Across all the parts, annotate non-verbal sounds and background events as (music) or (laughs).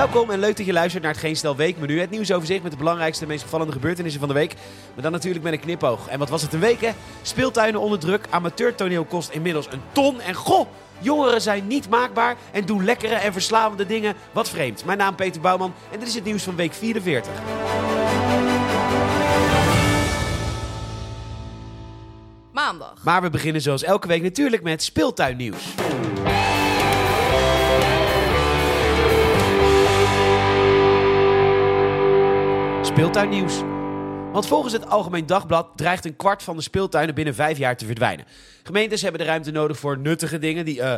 Welkom en leuk dat je luistert naar het Geen Stel Weekmenu. Het nieuwsoverzicht met de belangrijkste en meest opvallende gebeurtenissen van de week. Maar dan natuurlijk met een knipoog. En wat was het een week hè? Speeltuinen onder druk, amateurtoneel kost inmiddels een ton. En goh, jongeren zijn niet maakbaar en doen lekkere en verslavende dingen. Wat vreemd. Mijn naam Peter Bouwman en dit is het nieuws van week 44. Maandag. Maar we beginnen zoals elke week natuurlijk met speeltuinnieuws. Speeltuinnieuws. Want volgens het Algemeen Dagblad dreigt een kwart van de speeltuinen binnen vijf jaar te verdwijnen. Gemeentes hebben de ruimte nodig voor nuttige dingen die eh,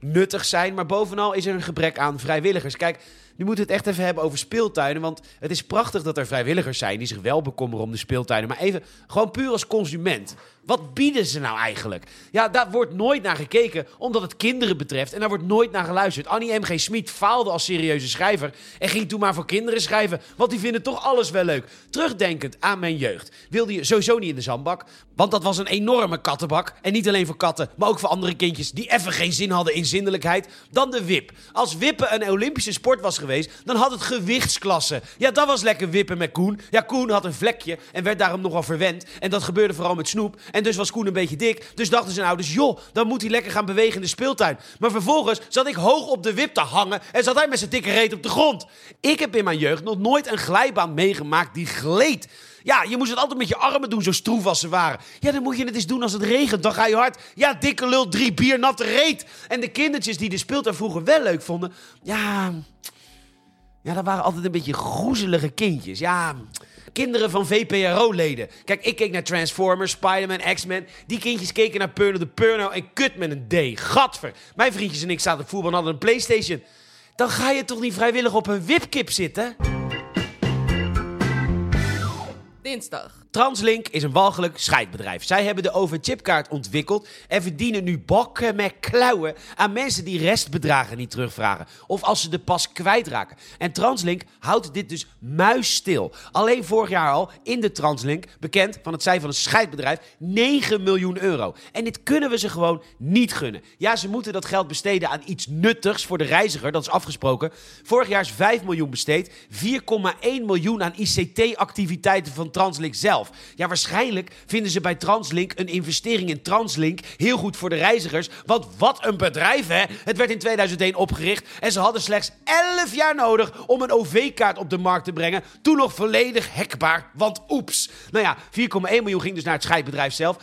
nuttig zijn, maar bovenal is er een gebrek aan vrijwilligers. Kijk, nu moeten we het echt even hebben over speeltuinen. Want het is prachtig dat er vrijwilligers zijn die zich wel bekommeren om de speeltuinen. Maar even, gewoon puur als consument. Wat bieden ze nou eigenlijk? Ja, daar wordt nooit naar gekeken, omdat het kinderen betreft. En daar wordt nooit naar geluisterd. Annie M.G. Smit faalde als serieuze schrijver. En ging toen maar voor kinderen schrijven, want die vinden toch alles wel leuk. Terugdenkend aan mijn jeugd wilde je sowieso niet in de zandbak. Want dat was een enorme kattenbak. En niet alleen voor katten, maar ook voor andere kindjes die even geen zin hadden in zindelijkheid. Dan de wip. Als wippen een Olympische sport was geweest, dan had het gewichtsklasse. Ja, dat was lekker wippen met Koen. Ja, Koen had een vlekje en werd daarom nogal verwend. En dat gebeurde vooral met snoep. En dus was Koen een beetje dik. Dus dachten zijn ouders, joh, dan moet hij lekker gaan bewegen in de speeltuin. Maar vervolgens zat ik hoog op de wip te hangen en zat hij met zijn dikke reet op de grond. Ik heb in mijn jeugd nog nooit een glijbaan meegemaakt die gleed. Ja, je moest het altijd met je armen doen, zo stroef als ze waren. Ja, dan moet je het eens doen als het regent, dan ga je hard. Ja, dikke lul, drie bier, natte reet. En de kindertjes die de speeltuin vroeger wel leuk vonden, ja... Ja, dat waren altijd een beetje groezelige kindjes. Ja, kinderen van VPRO-leden. Kijk, ik keek naar Transformers, Spider-Man, X-Men. Die kindjes keken naar Purno de Purno en kut met een D. Gadver. Mijn vriendjes en ik zaten voetbal en hadden een Playstation. Dan ga je toch niet vrijwillig op een wipkip zitten? Dinsdag. Translink is een walgelijk scheidbedrijf. Zij hebben de overchipkaart ontwikkeld en verdienen nu bakken met klauwen aan mensen die restbedragen niet terugvragen. Of als ze de pas kwijtraken. En Translink houdt dit dus muisstil. Alleen vorig jaar al in de Translink, bekend van het zijn van een scheidbedrijf, 9 miljoen euro. En dit kunnen we ze gewoon niet gunnen. Ja, ze moeten dat geld besteden aan iets nuttigs voor de reiziger, dat is afgesproken. Vorig jaar is 5 miljoen besteed, 4,1 miljoen aan ICT-activiteiten van Translink zelf. Ja, waarschijnlijk vinden ze bij Translink een investering in Translink heel goed voor de reizigers. Want wat een bedrijf, hè? Het werd in 2001 opgericht en ze hadden slechts 11 jaar nodig om een OV-kaart op de markt te brengen. Toen nog volledig hekbaar, want oeps. Nou ja, 4,1 miljoen ging dus naar het scheidbedrijf zelf.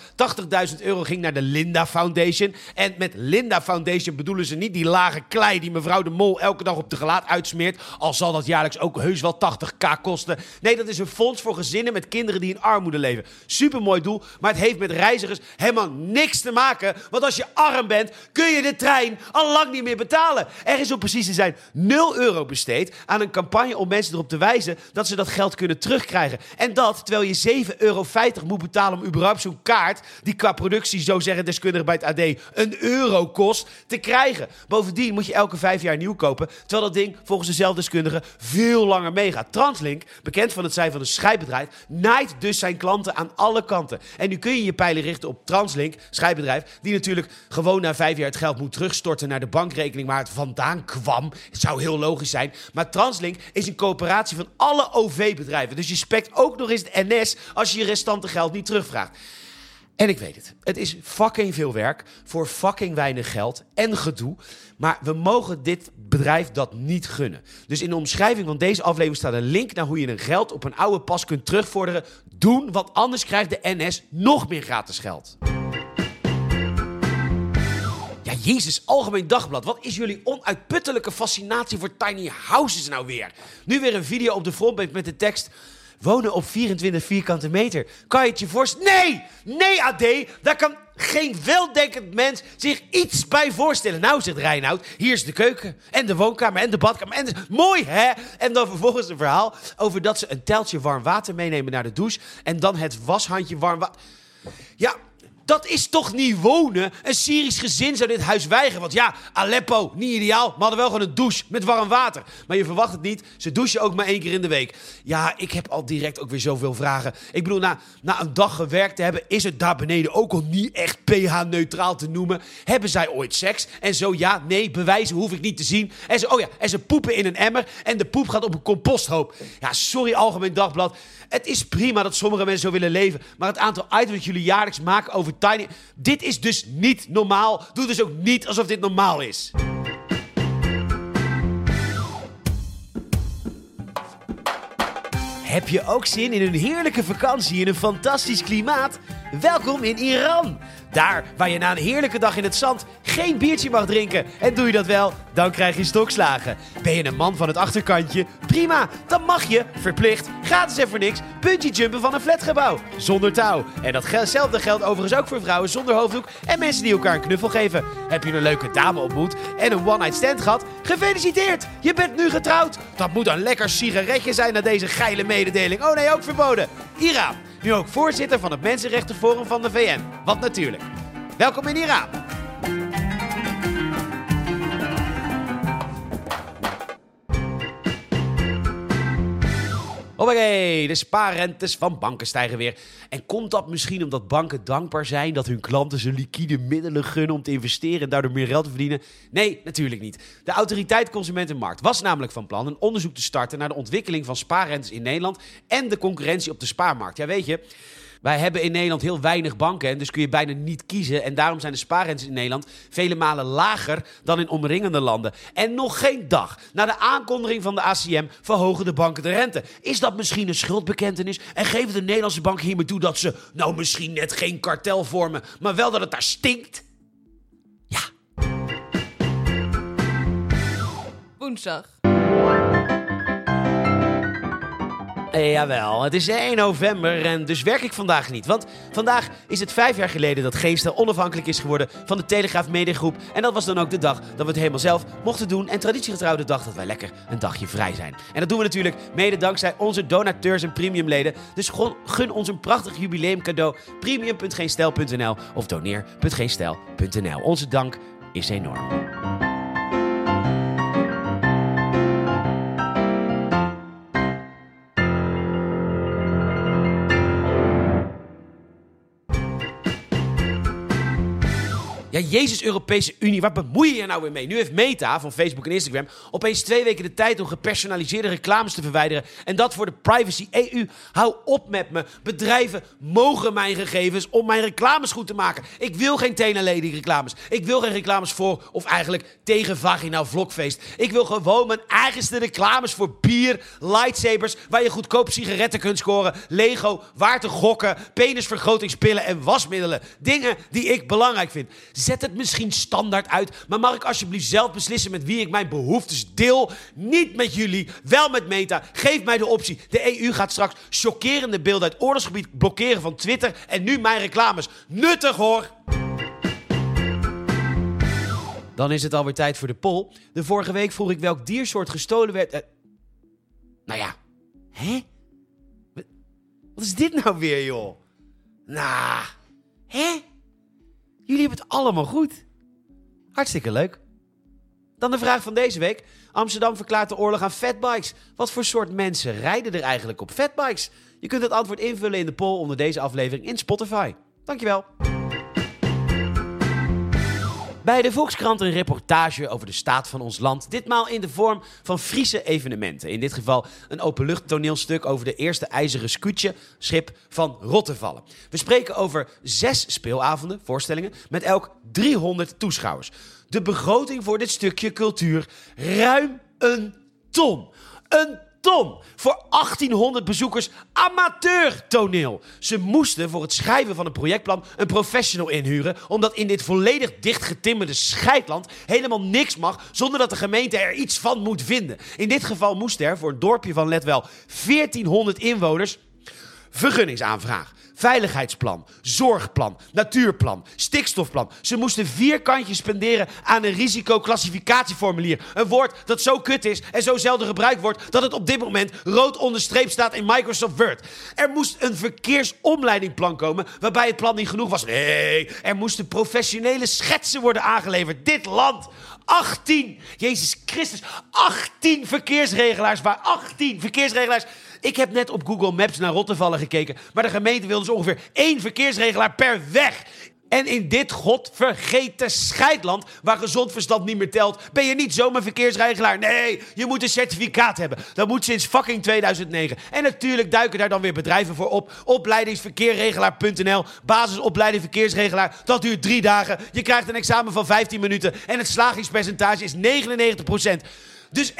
80.000 euro ging naar de Linda Foundation. En met Linda Foundation bedoelen ze niet die lage klei die mevrouw de Mol elke dag op de gelaat uitsmeert. Al zal dat jaarlijks ook heus wel 80k kosten. Nee, dat is een fonds voor gezinnen met kinderen die in armoede leven. Supermooi doel, maar het heeft met reizigers helemaal niks te maken. Want als je arm bent, kun je de trein al lang niet meer betalen. Er is om precies te zijn 0 euro besteed aan een campagne om mensen erop te wijzen dat ze dat geld kunnen terugkrijgen. En dat terwijl je 7,50 euro moet betalen om überhaupt zo'n kaart, die qua productie, zo zeggen deskundigen bij het AD, een euro kost, te krijgen. Bovendien moet je elke vijf jaar nieuw kopen, terwijl dat ding volgens dezelfde deskundigen veel langer meegaat. Translink, bekend van het zijn van een scheidbedrijf, naait dus zijn klanten aan alle kanten. En nu kun je je pijlen richten op Translink, scheidbedrijf, die natuurlijk gewoon na vijf jaar het geld moet terugstorten naar de bankrekening waar het vandaan kwam. Het zou heel logisch zijn. Maar Translink is een coöperatie van alle OV-bedrijven. Dus je spekt ook nog eens het NS als je je restante geld niet terugvraagt. En ik weet het. Het is fucking veel werk voor fucking weinig geld en gedoe. Maar we mogen dit bedrijf dat niet gunnen. Dus in de omschrijving van deze aflevering staat een link naar hoe je een geld op een oude pas kunt terugvorderen. Doen, want anders krijgt de NS nog meer gratis geld. Ja, Jezus, Algemeen Dagblad. Wat is jullie onuitputtelijke fascinatie voor tiny houses nou weer? Nu weer een video op de frontpage met de tekst... Wonen op 24 vierkante meter. Kan je het je voorstellen? Nee! Nee, AD! Daar kan geen weldenkend mens zich iets bij voorstellen. Nou, zegt Reinoud, hier is de keuken. En de woonkamer en de badkamer. En. Mooi, hè? En dan vervolgens een verhaal over dat ze een teltje warm water meenemen naar de douche. En dan het washandje warm water. Ja, Dat is toch niet wonen? Een Syrisch gezin zou dit huis weigeren. Want ja, Aleppo, niet ideaal. Maar hadden wel gewoon een douche met warm water. Maar je verwacht het niet. Ze douchen ook maar één keer in de week. Ja, ik heb al direct ook weer zoveel vragen. Ik bedoel, na, na een dag gewerkt te hebben, is het daar beneden ook al niet echt pH-neutraal te noemen. Hebben zij ooit seks? En zo ja, nee, bewijzen hoef ik niet te zien. En ze, oh ja, en ze poepen in een emmer. En de poep gaat op een composthoop. Ja, sorry, Algemeen Dagblad. Het is prima dat sommige mensen zo willen leven. Maar het aantal items dat jullie jaarlijks maken over Tiny. Dit is dus niet normaal. Doe dus ook niet alsof dit normaal is. Heb je ook zin in een heerlijke vakantie in een fantastisch klimaat? Welkom in Iran. Daar waar je na een heerlijke dag in het zand geen biertje mag drinken. En doe je dat wel, dan krijg je stokslagen. Ben je een man van het achterkantje? Prima, dan mag je, verplicht, gratis en voor niks, bungee jumpen van een flatgebouw. Zonder touw. En datzelfde geldt overigens ook voor vrouwen zonder hoofddoek en mensen die elkaar een knuffel geven. Heb je een leuke dame ontmoet en een one-night stand gehad? Gefeliciteerd, je bent nu getrouwd. Dat moet een lekker sigaretje zijn na deze geile mededeling. Oh nee, ook verboden. Iran, nu ook voorzitter van het Mensenrechtenforum van de VN. Wat natuurlijk. Welkom in Iran. Hoppakee, de spaarrentes van banken stijgen weer. En komt dat misschien omdat banken dankbaar zijn dat hun klanten ze liquide middelen gunnen om te investeren en daardoor meer geld te verdienen? Nee, natuurlijk niet. De autoriteit Consumentenmarkt was namelijk van plan een onderzoek te starten naar de ontwikkeling van spaarrentes in Nederland en de concurrentie op de spaarmarkt. Ja, weet je. Wij hebben in Nederland heel weinig banken en dus kun je bijna niet kiezen. En daarom zijn de spaarrentes in Nederland vele malen lager dan in omringende landen. En nog geen dag na de aankondiging van de ACM verhogen de banken de rente. Is dat misschien een schuldbekentenis? En geven de Nederlandse banken hiermee toe dat ze nou misschien net geen kartel vormen, maar wel dat het daar stinkt? Ja. Woensdag. Jawel, het is 1 november en dus werk ik vandaag niet. Want vandaag is het vijf jaar geleden dat Geestel onafhankelijk is geworden van de Telegraaf Mediagroep. En dat was dan ook de dag dat we het helemaal zelf mochten doen. En traditiegetrouw de dag dat wij lekker een dagje vrij zijn. En dat doen we natuurlijk mede dankzij onze donateurs en premiumleden. Dus gun ons een prachtig jubileum cadeau. Premium.geenstel.nl of doneer.geenstel.nl. Onze dank is enorm. Jezus Europese Unie, waar bemoei je je nou weer mee? Nu heeft Meta van Facebook en Instagram opeens twee weken de tijd om gepersonaliseerde reclames te verwijderen. En dat voor de privacy EU. Hou op met me. Bedrijven mogen mijn gegevens om mijn reclames goed te maken. Ik wil geen tenaledig reclames. Ik wil geen reclames voor of eigenlijk tegen vaginaal vlogfeest. Ik wil gewoon mijn eigenste reclames voor bier, lightsabers, waar je goedkoop sigaretten kunt scoren, Lego, waar te gokken, penisvergrotingspillen en wasmiddelen. Dingen die ik belangrijk vind. Zet het misschien standaard uit, maar mag ik alsjeblieft zelf beslissen met wie ik mijn behoeftes deel? Niet met jullie, wel met Meta. Geef mij de optie. De EU gaat straks chockerende beelden uit oorlogsgebied blokkeren van Twitter en nu mijn reclames. Nuttig hoor! Dan is het alweer tijd voor de poll. De vorige week vroeg ik welk diersoort gestolen werd. Uh, nou ja, hè? Wat is dit nou weer, joh? Nou, hè? Jullie hebben het allemaal goed. Hartstikke leuk. Dan de vraag van deze week. Amsterdam verklaart de oorlog aan fatbikes. Wat voor soort mensen rijden er eigenlijk op fatbikes? Je kunt het antwoord invullen in de poll onder deze aflevering in Spotify. Dankjewel. Bij de Volkskrant een reportage over de staat van ons land. Ditmaal in de vorm van Friese evenementen. In dit geval een openlucht toneelstuk over de eerste ijzeren scootje schip van Rottevallen. We spreken over zes speelavonden, voorstellingen, met elk 300 toeschouwers. De begroting voor dit stukje cultuur ruim een ton. Een ton voor 1800 bezoekers amateurtoneel. Ze moesten voor het schrijven van een projectplan een professional inhuren, omdat in dit volledig dichtgetimmerde scheidland helemaal niks mag zonder dat de gemeente er iets van moet vinden. In dit geval moest er voor een dorpje van let wel 1400 inwoners vergunningsaanvraag. Veiligheidsplan, zorgplan, natuurplan, stikstofplan. Ze moesten vier kantjes spenderen aan een risicoclassificatieformulier. Een woord dat zo kut is en zo zelden gebruikt wordt dat het op dit moment rood onderstreept staat in Microsoft Word. Er moest een verkeersomleidingplan komen waarbij het plan niet genoeg was. Nee, er moesten professionele schetsen worden aangeleverd. Dit land 18, Jezus Christus, 18 verkeersregelaars. Waar 18 verkeersregelaars. Ik heb net op Google Maps naar Rottevallen gekeken. Maar de gemeente wil dus ongeveer één verkeersregelaar per weg. En in dit godvergeten scheidland, waar gezond verstand niet meer telt, ben je niet zomaar verkeersregelaar. Nee, je moet een certificaat hebben. Dat moet sinds fucking 2009. En natuurlijk duiken daar dan weer bedrijven voor op. Opleidingsverkeerregelaar.nl, basisopleiding verkeersregelaar. Dat duurt drie dagen. Je krijgt een examen van 15 minuten. En het slagingspercentage is 99%. Dus 1%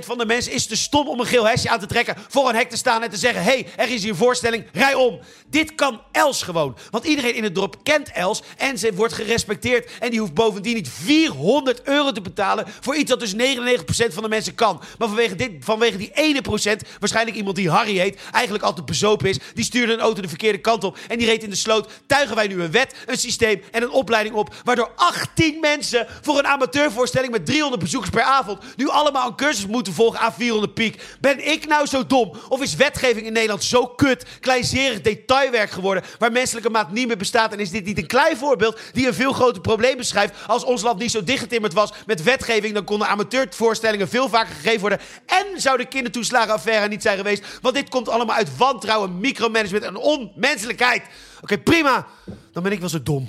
van de mensen is te stom om een geel hesje aan te trekken, voor een hek te staan en te zeggen: hey, er is hier voorstelling, rij om. Dit kan Els gewoon. Want iedereen in het dorp kent Els en ze wordt gerespecteerd. En die hoeft bovendien niet 400 euro te betalen voor iets dat dus 99% van de mensen kan. Maar vanwege, dit, vanwege die ene procent, waarschijnlijk iemand die Harry heet, eigenlijk altijd bezopen is, die stuurde een auto de verkeerde kant op en die reed in de sloot. Tuigen wij nu een wet, een systeem en een opleiding op, waardoor 18 mensen voor een amateurvoorstelling met 300 bezoekers per avond nu allemaal een cursus moeten volgen aan 400 piek. Ben ik nou zo dom? Of is wetgeving in Nederland zo kut, kleinzerig detailwerk geworden, waar menselijke maat niet meer bestaat? En is dit niet een klein voorbeeld die een veel groter probleem beschrijft? Als ons land niet zo dichtgetimmerd was met wetgeving, dan konden amateurvoorstellingen veel vaker gegeven worden. En zou de kindertoeslagenaffaire niet zijn geweest. Want dit komt allemaal uit wantrouwen, micromanagement en onmenselijkheid. Oké, prima. Dan ben ik wel zo dom.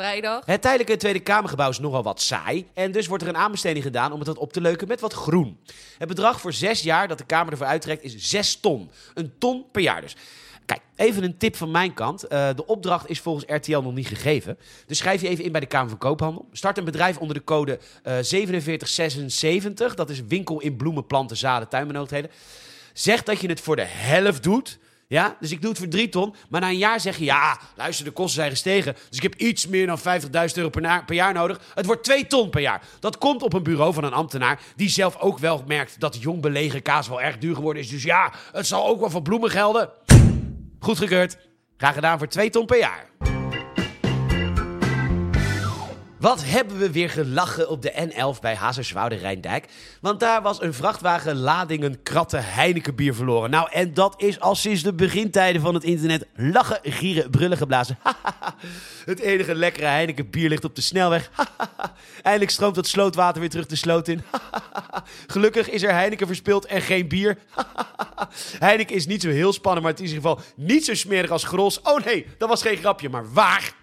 Vrijdag. Het tijdelijke Tweede Kamergebouw is nogal wat saai. En dus wordt er een aanbesteding gedaan om het wat op te leuken met wat groen. Het bedrag voor zes jaar dat de Kamer ervoor uittrekt is zes ton. Een ton per jaar dus. Kijk, even een tip van mijn kant. Eh, de opdracht is volgens RTL nog niet gegeven. Dus schrijf je even in bij de Kamer van Koophandel. Start een bedrijf onder de code eh 4776. Dat is winkel in bloemen, planten, zaden, tuinbenodigdheden. Zeg dat je het voor de helft doet. Ja, dus ik doe het voor drie ton. Maar na een jaar zeg je, ja, luister, de kosten zijn gestegen. Dus ik heb iets meer dan 50.000 euro per, per jaar nodig. Het wordt twee ton per jaar. Dat komt op een bureau van een ambtenaar... die zelf ook wel merkt dat jong belegen kaas wel erg duur geworden is. Dus ja, het zal ook wel voor bloemen gelden. Goedgekeurd. Graag gedaan voor twee ton per jaar. Wat hebben we weer gelachen op de N11 bij Hazerswoude Rijndijk. Want daar was een vrachtwagen ladingen kratten Heineken bier verloren. Nou, en dat is al sinds de begintijden van het internet lachen, gieren, brullen geblazen. (laughs) het enige lekkere Heineken bier ligt op de snelweg. (laughs) Eindelijk stroomt het slootwater weer terug de sloot in. (laughs) Gelukkig is er Heineken verspild en geen bier. Heineken is niet zo heel spannend, maar het is in ieder geval niet zo smerig als Gros. Oh nee, dat was geen grapje, maar waar?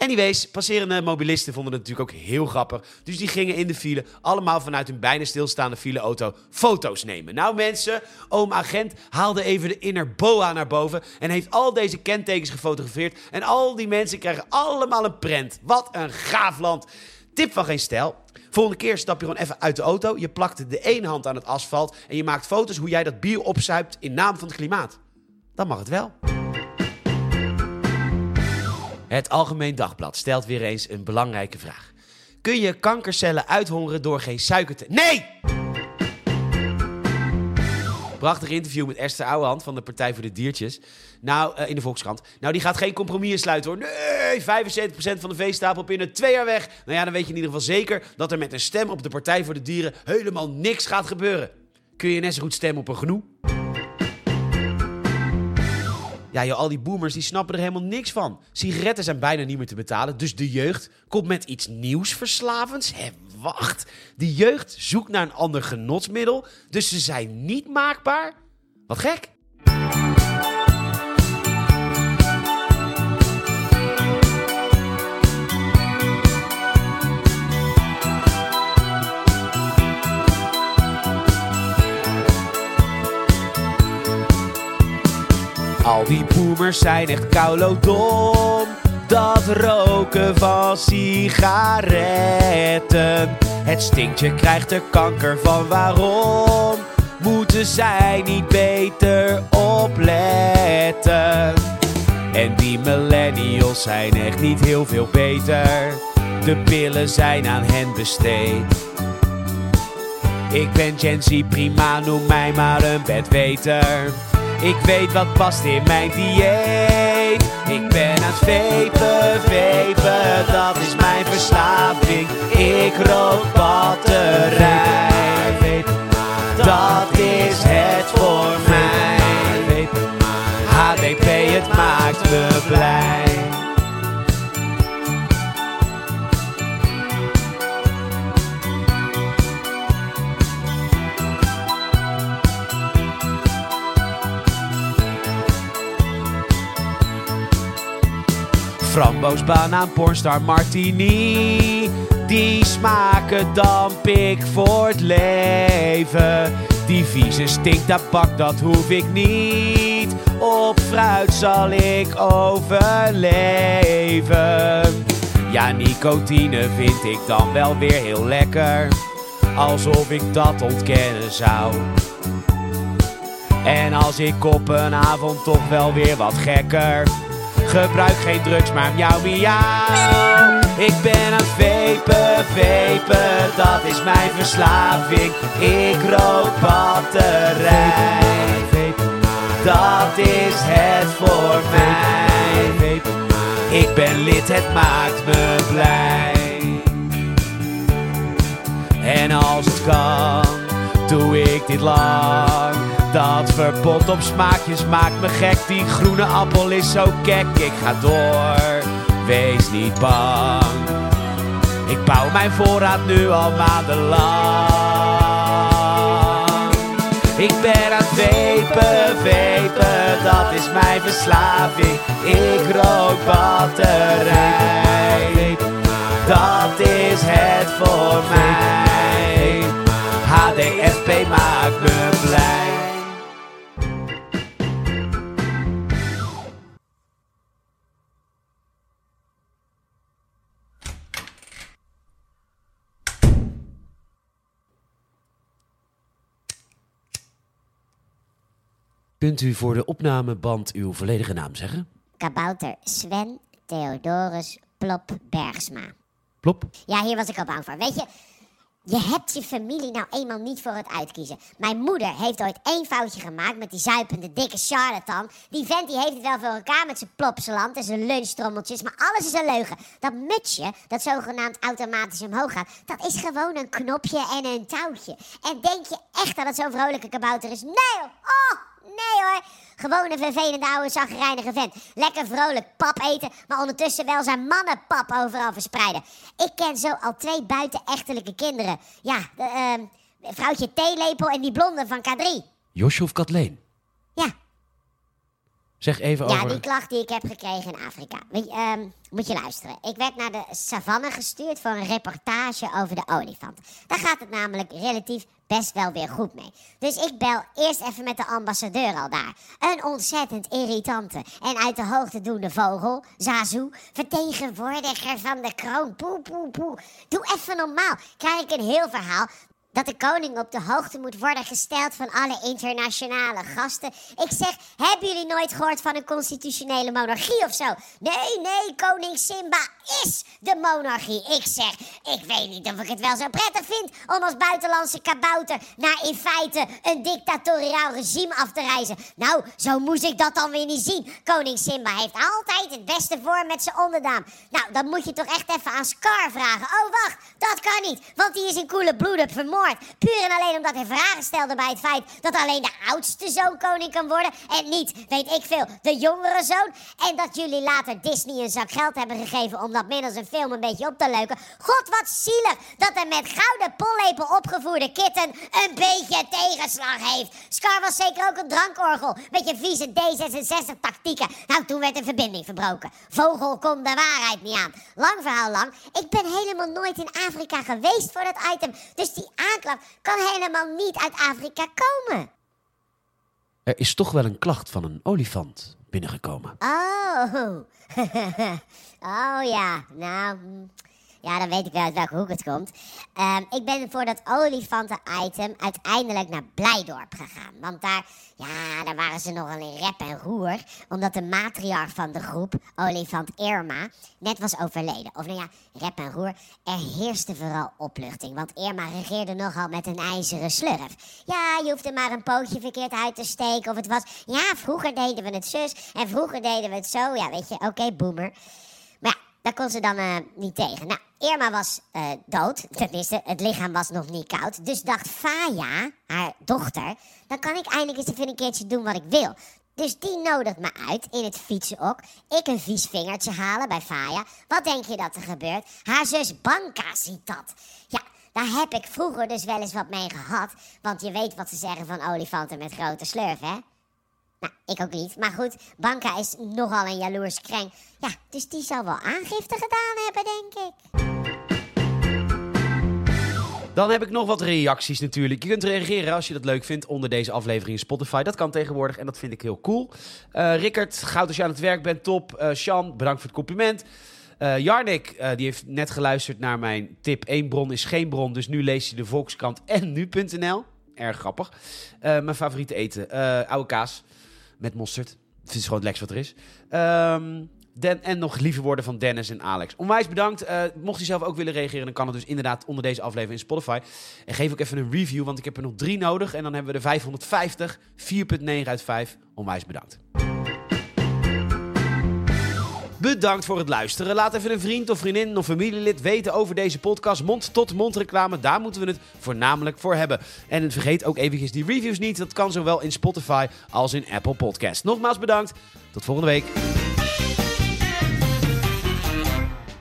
Anyways, passerende mobilisten vonden het natuurlijk ook heel grappig. Dus die gingen in de file, allemaal vanuit hun bijna stilstaande fileauto, foto's nemen. Nou mensen, oom agent haalde even de inner boa naar boven en heeft al deze kentekens gefotografeerd. En al die mensen krijgen allemaal een prent. Wat een gaaf land. Tip van geen stijl. Volgende keer stap je gewoon even uit de auto. Je plakt de ene hand aan het asfalt en je maakt foto's hoe jij dat bier opzuipt in naam van het klimaat. Dan mag het wel. Het Algemeen Dagblad stelt weer eens een belangrijke vraag. Kun je kankercellen uithongeren door geen suiker te... Nee! Prachtig interview met Esther Ouwehand van de Partij voor de Diertjes. Nou, eh, in de Volkskrant. Nou, die gaat geen compromis sluiten hoor. Nee, 75% van de veestapel binnen twee jaar weg. Nou ja, dan weet je in ieder geval zeker dat er met een stem op de Partij voor de Dieren helemaal niks gaat gebeuren. Kun je net zo goed stemmen op een genoeg? Ja, al die boomers die snappen er helemaal niks van. Sigaretten zijn bijna niet meer te betalen, dus de jeugd komt met iets nieuws verslavends. Hé, wacht. De jeugd zoekt naar een ander genotsmiddel, dus ze zijn niet maakbaar? Wat gek. Die boomers zijn echt dom. Dat roken van sigaretten. Het stinkt, je krijgt er kanker van. Waarom moeten zij niet beter opletten? En die millennials zijn echt niet heel veel beter. De pillen zijn aan hen besteed. Ik ben Gen prima, noem mij maar een bedweter. Ik weet wat past in mijn dieet. Ik ben aan het vapen, vapen, dat is mijn verslaving. Ik rook batterij, dat is het voor mij. HDP, het maakt me blij. Framboos, banaan, pornstar, martini. Die smaken damp ik voor het leven. Die vieze stinktabak, dat hoef ik niet. Op fruit zal ik overleven. Ja, nicotine vind ik dan wel weer heel lekker. Alsof ik dat ontkennen zou. En als ik op een avond toch wel weer wat gekker. Gebruik geen drugs, maar miauw miauw. Ik ben aan het vapen, vapen, dat is mijn verslaving. Ik rook batterij, dat is het voor mij. Ik ben lid, het maakt me blij. En als het kan, doe ik dit lang. Dat verbod op smaakjes maakt me gek. Die groene appel is zo kek. Ik ga door, wees niet bang. Ik bouw mijn voorraad nu al maandenlang. Ik ben aan het vapen, vapen, dat is mijn verslaving. Ik rook batterij, dat is het voor mij. HDFP maakt me blij. Kunt u voor de opnameband uw volledige naam zeggen? Kabouter Sven Theodorus Plop Bergsma. Plop. Ja, hier was ik al bang voor. Weet je, je hebt je familie nou eenmaal niet voor het uitkiezen. Mijn moeder heeft ooit één foutje gemaakt met die zuipende dikke charlatan. Die vent die heeft het wel voor elkaar met zijn plopseland en zijn lunchtrommeltjes, maar alles is een leugen. Dat mutsje, dat zogenaamd automatisch omhoog gaat, dat is gewoon een knopje en een touwtje. En denk je echt dat het zo'n vrolijke kabouter is? Nee. Oh, nee hoor. Gewoon een vervelende oude zagrijnige vent. Lekker vrolijk pap eten, maar ondertussen wel zijn mannenpap overal verspreiden. Ik ken zo al twee buitenechtelijke kinderen. Ja, de, ehm, vrouwtje Theelepel en die blonde van K3. Josje of Kathleen? Ja, Zeg even ja, over... die klacht die ik heb gekregen in Afrika. Weet je, ehm, moet je luisteren. Ik werd naar de savanne gestuurd voor een reportage over de olifant. Daar gaat het namelijk relatief best wel weer goed mee. Dus ik bel eerst even met de ambassadeur al daar. Een ontzettend irritante en uit de hoogte doende vogel, Zazu, vertegenwoordiger van de kroon. Poe, poe, poe. Doe even normaal. Krijg ik een heel verhaal dat de koning op de hoogte moet worden gesteld van alle internationale gasten. Ik zeg, hebben jullie nooit gehoord van een constitutionele monarchie of zo? Nee, nee, koning Simba is de monarchie. Ik zeg, ik weet niet of ik het wel zo prettig vind om als buitenlandse kabouter naar in feite een dictatoriaal regime af te reizen. Nou, zo moest ik dat dan weer niet zien. Koning Simba heeft altijd het beste voor met zijn onderdaan. Nou, dan moet je toch echt even aan Scar vragen. Oh, wacht, dat kan niet, want die is in koele bloeden vermoord. Puur en alleen omdat hij vragen stelde bij het feit dat alleen de oudste zoon koning kan worden en niet, weet ik veel, de jongere zoon. En dat jullie later Disney een zak geld hebben gegeven om dat middels een film een beetje op te leuken. God, wat zielig dat een met gouden pollepel opgevoerde kitten een beetje tegenslag heeft. Scar was zeker ook een drankorgel met je vieze D66 tactieken. Nou, toen werd de verbinding verbroken. Vogel kon de waarheid niet aan. Lang verhaal lang, ik ben helemaal nooit in Afrika geweest voor dat item. Dus die aanklacht kan helemaal niet uit Afrika komen. Er is toch wel een klacht van een olifant binnengekomen. Oh. (laughs) oh ja, nou. Ja, dan weet ik wel uit welke hoek het komt. Ehm, ik ben voor dat olifanten-item uiteindelijk naar Blijdorp gegaan. Want daar, ja, daar waren ze nogal in rep en roer. Omdat de matriarch van de groep, olifant Irma, net was overleden. Of nou ja, rep en roer. Er heerste vooral opluchting. Want Irma regeerde nogal met een ijzeren slurf. Ja, je hoefde maar een pootje verkeerd uit te steken. Of het was, ja, vroeger deden we het zus. En vroeger deden we het zo. Ja, weet je, oké, boomer. Daar kon ze dan eh, niet tegen. Nou, Irma was eh, dood. Tenminste, het lichaam was nog niet koud. Dus dacht Faya, haar dochter, dan kan ik eindelijk eens even een keertje doen wat ik wil. Dus die nodigt me uit in het fietsenok. Ik een vies vingertje halen bij Faya. Wat denk je dat er gebeurt? Haar zus Banka ziet dat. Ja, daar heb ik vroeger dus wel eens wat mee gehad. Want je weet wat ze zeggen van olifanten met grote slurf, hè? Nou, ik ook niet. Maar goed, Banka is nogal een jaloers kreng. Ja, dus die zal wel aangifte gedaan hebben, denk ik. Dan heb ik nog wat reacties natuurlijk. Je kunt reageren als je dat leuk vindt onder deze aflevering in Spotify. Dat kan tegenwoordig en dat vind ik heel cool. Eh Rickert, goud als je aan het werk bent, top. Sjan, bedankt voor het compliment. Eh Jarnik, die heeft net geluisterd naar mijn tip. Eén bron is geen bron, dus nu lees je de Volkskrant en nu.nl. Erg grappig. Mijn favoriete eten, oude kaas met mosterd. Het is gewoon het lekkerst wat er is. Den, en nog lieve woorden van Dennis en Alex. Onwijs bedankt. Eh, mocht je zelf ook willen reageren, dan kan het dus inderdaad onder deze aflevering in Spotify. En geef ook even een review, want ik heb er nog drie nodig. En dan hebben we de 550, 4.9 uit 5. Onwijs bedankt. Bedankt voor het luisteren. Laat even een vriend of vriendin of familielid weten over deze podcast. Mond-tot-mond reclame, daar moeten we het voornamelijk voor hebben. En vergeet ook eventjes die reviews niet. Dat kan zowel in Spotify als in Apple Podcasts. Nogmaals bedankt. Tot volgende week.